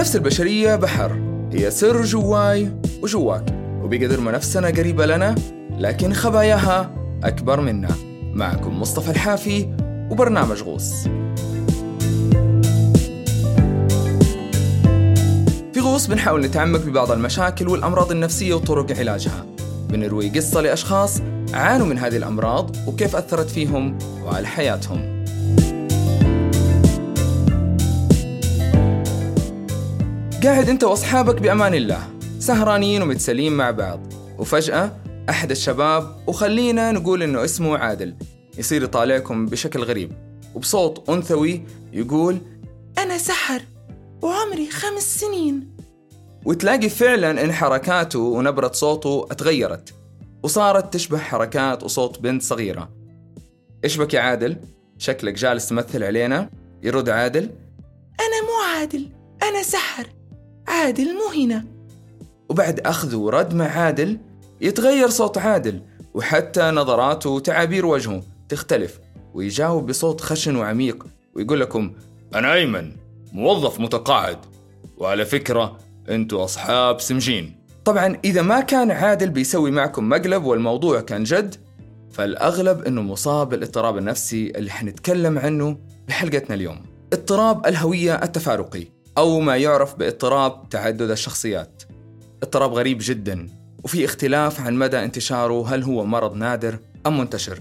النفس البشرية بحر. هي سر جواي وجواك وبقدر ما نفسنا قريبة لنا لكن خباياها أكبر منا. معكم مصطفى الحافي وبرنامج غوص. في غوص بنحاول نتعمق ببعض المشاكل والأمراض النفسية وطرق علاجها. بنروي قصة لأشخاص عانوا من هذه الأمراض وكيف أثرت فيهم وعلى حياتهم. قاعد أنت وأصحابك بأمان الله سهرانين ومتسلين مع بعض. وفجأة أحد الشباب وخلينا نقول إنه اسمه عادل يصير يطالعكم بشكل غريب. وبصوت أنثوي يقول أنا سحر وعمري خمس سنين. وتلاقي فعلا إن حركاته ونبرة صوته اتغيرت وصارت تشبه حركات وصوت بنت صغيرة. إيش بك يا عادل؟ شكلك جالس تمثل علينا؟ يرد عادل أنا مو عادل أنا سحر. عادل مو هنا. وبعد أخذ ورد مع عادل يتغير صوت عادل وحتى نظراته وتعابير وجهه تختلف ويجاوب بصوت خشن وعميق ويقول لكم أنا أيمن موظف متقاعد وعلى فكرة أنتوا أصحاب سمجين. طبعا إذا ما كان عادل بيسوي معكم مقلب والموضوع كان جد فالأغلب أنه مصاب بالاضطراب النفسي اللي حنتكلم عنه بحلقتنا اليوم. اضطراب الهوية التفارقي. أو ما يعرف باضطراب تعدد الشخصيات. اضطراب غريب جدا وفي اختلاف عن مدى انتشاره هل هو مرض نادر أم منتشر.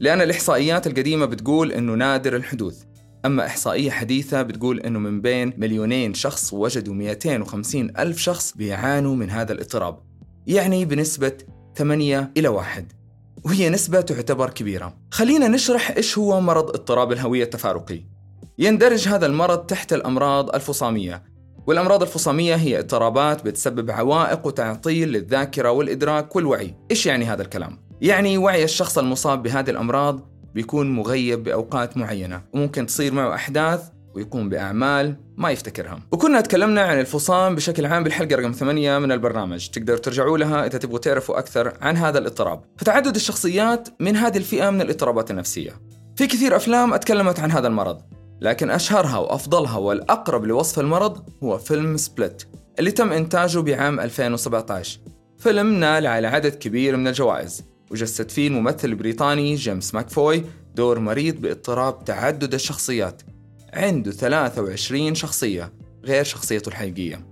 لأن الإحصائيات القديمة بتقول أنه نادر الحدوث أما إحصائية حديثة بتقول أنه من بين مليونين شخص وجدوا 250 ألف شخص بيعانوا من هذا الاضطراب يعني بنسبة 8 إلى 1 وهي نسبة تعتبر كبيرة. خلينا نشرح إيش هو مرض اضطراب الهوية التفارقي. يندرج هذا المرض تحت الأمراض الفصامية. والأمراض الفصامية هي اضطرابات بتسبب عوائق وتعطيل للذاكرة والإدراك والوعي. إيش يعني هذا الكلام؟ يعني وعي الشخص المصاب بهذه الأمراض بيكون مغيب بأوقات معينة وممكن تصير معه أحداث ويقوم بأعمال ما يفتكرها وكنا تكلمنا عن الفصام بشكل عام بالحلقة رقم 8 من البرنامج. تقدروا ترجعوا لها إذا تبغوا تعرفوا أكثر عن هذا الاضطراب. فتعدد الشخصيات من هذه الفئة من الاضطرابات النفسية. في كثير أفلام أتكلمت عن هذا المرض. لكن أشهرها وأفضلها والأقرب لوصف المرض هو فيلم Split اللي تم إنتاجه بعام 2017 فيلم نال على عدد كبير من الجوائز وجسد فيه الممثل البريطاني جيمس ماكفوي دور مريض باضطراب تعدد الشخصيات. عنده 23 شخصية غير شخصيته الحقيقية.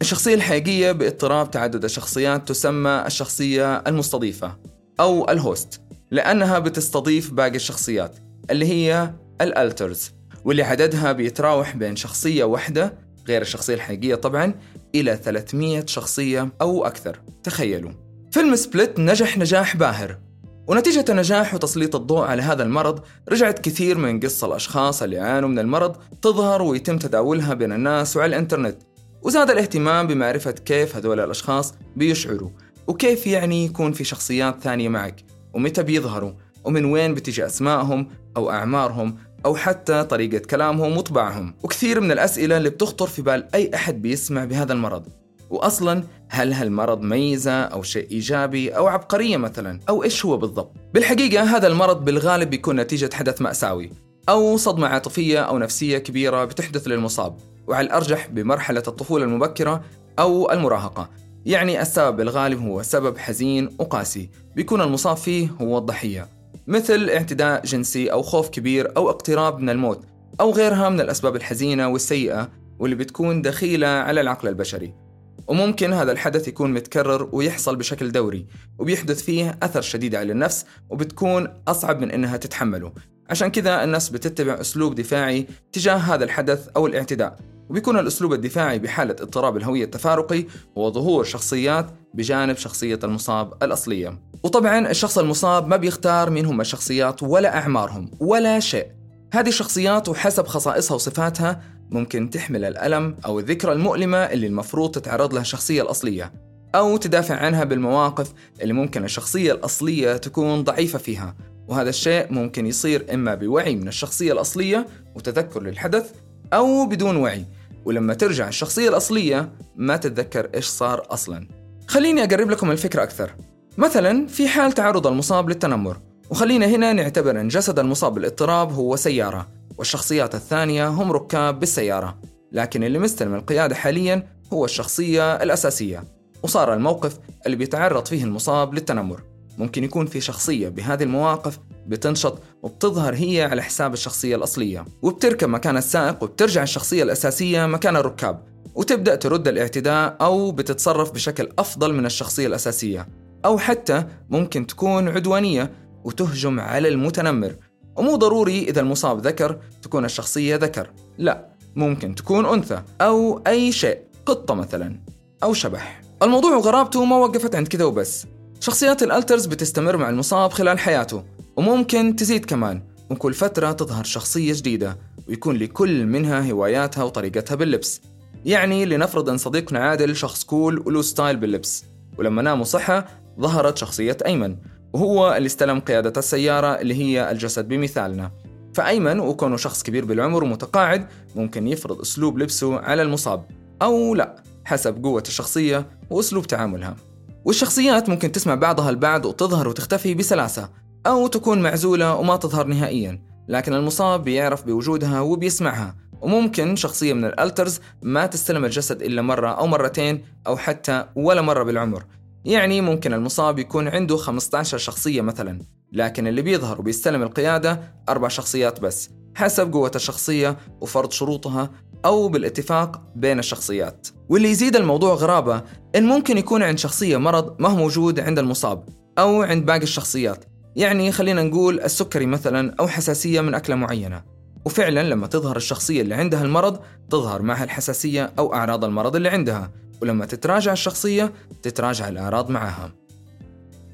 الشخصية الحقيقية باضطراب تعدد الشخصيات تسمى الشخصية المستضيفة أو ال host لأنها بتستضيف باقي الشخصيات اللي هي ال alters. واللي عددها بيتراوح بين شخصية واحدة غير الشخصية الحقيقية طبعا إلى 300 شخصية أو أكثر. تخيلوا. فيلم Split نجح نجاح باهر. ونتيجة النجاح وتسليط الضوء على هذا المرض رجعت كثير من قصة الأشخاص اللي يعانوا من المرض تظهر ويتم تداولها بين الناس وعلى الإنترنت. وزاد الاهتمام بمعرفة كيف هذول الأشخاص بيشعروا وكيف يعني يكون في شخصيات ثانية معك ومتى بيظهروا ومن وين بتجي أسمائهم أو أعمارهم أو حتى طريقة كلامهم وطباعهم. وكثير من الأسئلة اللي بتخطر في بال أي أحد بيسمع بهذا المرض. وأصلا هل هالمرض ميزة أو شيء إيجابي أو عبقرية مثلا؟ أو إيش هو بالضبط؟ بالحقيقة هذا المرض بالغالب بيكون نتيجة حدث مأساوي. أو صدمة عاطفية أو نفسية كبيرة بتحدث للمصاب. وعلى الأرجح بمرحلة الطفولة المبكرة أو المراهقة. يعني السبب الغالب هو سبب حزين وقاسي. بيكون المصاب فيه هو الضحية. مثل اعتداء جنسي أو خوف كبير أو اقتراب من الموت أو غيرها من الأسباب الحزينة والسيئة واللي بتكون دخيلة على العقل البشري. وممكن هذا الحدث يكون متكرر ويحصل بشكل دوري وبيحدث فيه أثر شديد على النفس وبتكون أصعب من إنها تتحمله. عشان كذا الناس بتتبع أسلوب دفاعي تجاه هذا الحدث أو الاعتداء وبيكون الأسلوب الدفاعي بحالة اضطراب الهوية التفارقي هو ظهور شخصيات بجانب شخصية المصاب الأصلية. وطبعا الشخص المصاب ما بيختار مين هم الشخصيات ولا أعمارهم ولا شيء. هذه الشخصيات وحسب خصائصها وصفاتها ممكن تحمل الألم أو الذكرى المؤلمة اللي المفروض تتعرض لها الشخصية الأصلية أو تدافع عنها بالمواقف اللي ممكن الشخصية الأصلية تكون ضعيفة فيها. وهذا الشيء ممكن يصير إما بوعي من الشخصية الأصلية وتذكر للحدث أو بدون وعي. ولما ترجع الشخصية الأصلية ما تتذكر إيش صار أصلا. خليني أقرب لكم الفكرة أكثر. مثلا في حال تعرض المصاب للتنمر وخلينا هنا نعتبر أن جسد المصاب بالاضطراب هو سيارة والشخصيات الثانية هم ركاب بالسيارة. لكن اللي مستلم القيادة حاليا هو الشخصية الأساسية وصار الموقف اللي بيتعرض فيه المصاب للتنمر. ممكن يكون في شخصية بهذه المواقف بتنشط وبتظهر هي على حساب الشخصية الأصلية. وبتركب مكان السائق وبترجع الشخصية الأساسية مكان الركاب. وتبدأ ترد الاعتداء أو بتتصرف بشكل أفضل من الشخصية الأساسية أو حتى ممكن تكون عدوانية وتهجم على المتنمر. ومو ضروري إذا المصاب ذكر تكون الشخصية ذكر لا ممكن تكون أنثى أو أي شيء قطة مثلا أو شبح. الموضوع وغرابته ما وقفت عند كذا وبس. شخصيات ال alters بتستمر مع المصاب خلال حياته وممكن تزيد كمان. وكل فترة تظهر شخصية جديدة ويكون لكل منها هواياتها وطريقتها باللبس. يعني لنفرض أن صديقنا عادل شخص cool وله style باللبس ولما نام وصحى ظهرت شخصية أيمن وهو اللي استلم قيادة السيارة اللي هي الجسد بمثالنا. فأيمن وكونه شخص كبير بالعمر ومتقاعد ممكن يفرض أسلوب لبسه على المصاب أو لا حسب قوة الشخصية وأسلوب تعاملها. والشخصيات ممكن تسمع بعضها البعض وتظهر وتختفي بسلاسة أو تكون معزولة وما تظهر نهائيا لكن المصاب بيعرف بوجودها وبيسمعها. وممكن شخصية من الألترز ما تستلم الجسد إلا مرة أو مرتين أو حتى ولا مرة بالعمر. يعني ممكن المصاب يكون عنده 15 شخصية مثلا لكن اللي بيظهر وبيستلم القيادة أربع شخصيات بس حسب قوة الشخصية وفرض شروطها أو بالاتفاق بين الشخصيات. واللي يزيد الموضوع غرابة إن ممكن يكون عند شخصية مرض ما هو موجود عند المصاب أو عند باقي الشخصيات. يعني خلينا نقول السكري مثلا أو حساسية من أكلة معينة. وفعلا لما تظهر الشخصية اللي عندها المرض تظهر معها الحساسية أو أعراض المرض اللي عندها. ولما تتراجع الشخصية تتراجع الأعراض معها.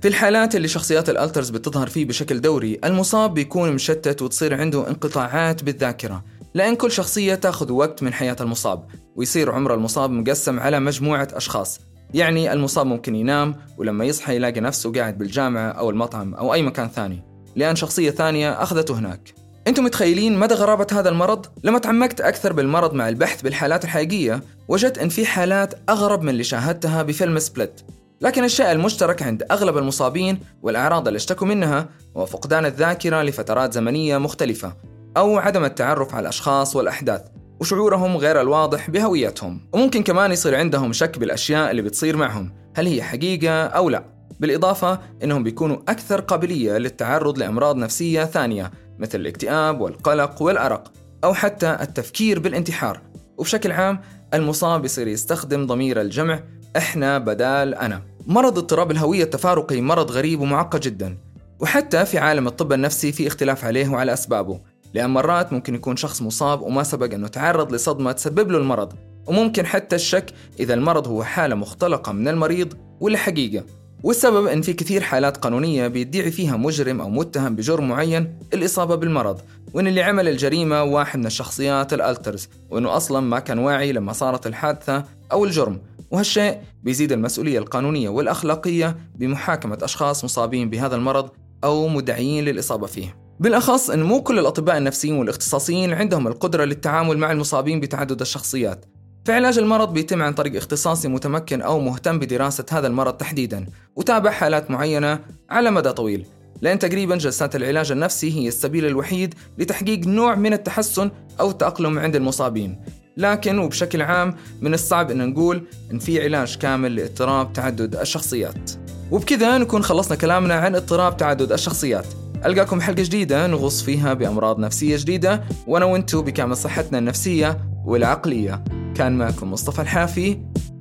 في الحالات اللي شخصيات ال alters بتظهر فيه بشكل دوري المصاب بيكون مشتت وتصير عنده انقطاعات بالذاكرة لأن كل شخصية تأخذ وقت من حياة المصاب ويصير عمر المصاب مقسم على مجموعة أشخاص. يعني المصاب ممكن ينام ولما يصحى يلاقي نفسه قاعد بالجامعة أو المطعم أو أي مكان ثاني لأن شخصية ثانية أخذته هناك. أنتم متخيلين مدى غرابة هذا المرض؟ لما تعمقت أكثر بالمرض مع البحث بالحالات الحقيقية وجدت أن في حالات أغرب من اللي شاهدتها بفيلم Split. لكن الشيء المشترك عند أغلب المصابين والأعراض اللي اشتكوا منها هو فقدان الذاكرة لفترات زمنية مختلفة أو عدم التعرف على الأشخاص والأحداث وشعورهم غير الواضح بهويتهم. وممكن كمان يصير عندهم شك بالأشياء اللي بتصير معهم هل هي حقيقة أو لا؟ بالإضافة أنهم بيكونوا أكثر قابلية للتعرض لأمراض نفسية ثانية مثل الاكتئاب والقلق والأرق أو حتى التفكير بالانتحار. وبشكل عام المصاب يصير يستخدم ضمير الجمع إحنا بدال أنا. مرض اضطراب الهوية التفارقي مرض غريب ومعقد جدا. وحتى في عالم الطب النفسي في اختلاف عليه وعلى أسبابه. لأن مرات ممكن يكون شخص مصاب وما سبق أنه تعرض لصدمة تسبب له المرض. وممكن حتى الشك إذا المرض هو حالة مختلقة من المريض ولا حقيقة والسبب أن في كثير حالات قانونية بيدعي فيها مجرم أو متهم بجرم معين الإصابة بالمرض وأن اللي عمل الجريمة واحد من الشخصيات الألترز وأنه أصلا ما كان واعي لما صارت الحادثة أو الجرم. وهالشيء بيزيد المسؤولية القانونية والأخلاقية بمحاكمة أشخاص مصابين بهذا المرض أو مدعيين للإصابة فيه. بالأخص أن مو كل الأطباء النفسيين والاختصاصيين عندهم القدرة للتعامل مع المصابين بتعدد الشخصيات. فعلاج المرض بيتم عن طريق اختصاصي متمكن أو مهتم بدراسة هذا المرض تحديدا وتابع حالات معينة على مدى طويل. لأن تقريبا جلسات العلاج النفسي هي السبيل الوحيد لتحقيق نوع من التحسن أو التأقلم عند المصابين. لكن وبشكل عام من الصعب أن نقول أن في علاج كامل لاضطراب تعدد الشخصيات. وبكذا نكون خلصنا كلامنا عن اضطراب تعدد الشخصيات. ألقاكم حلقة جديدة نغوص فيها بأمراض نفسية جديدة وأنا وأنتو بكامل صحتنا النفسية والعقلية. كان معكم مصطفى الحافي.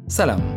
سلام.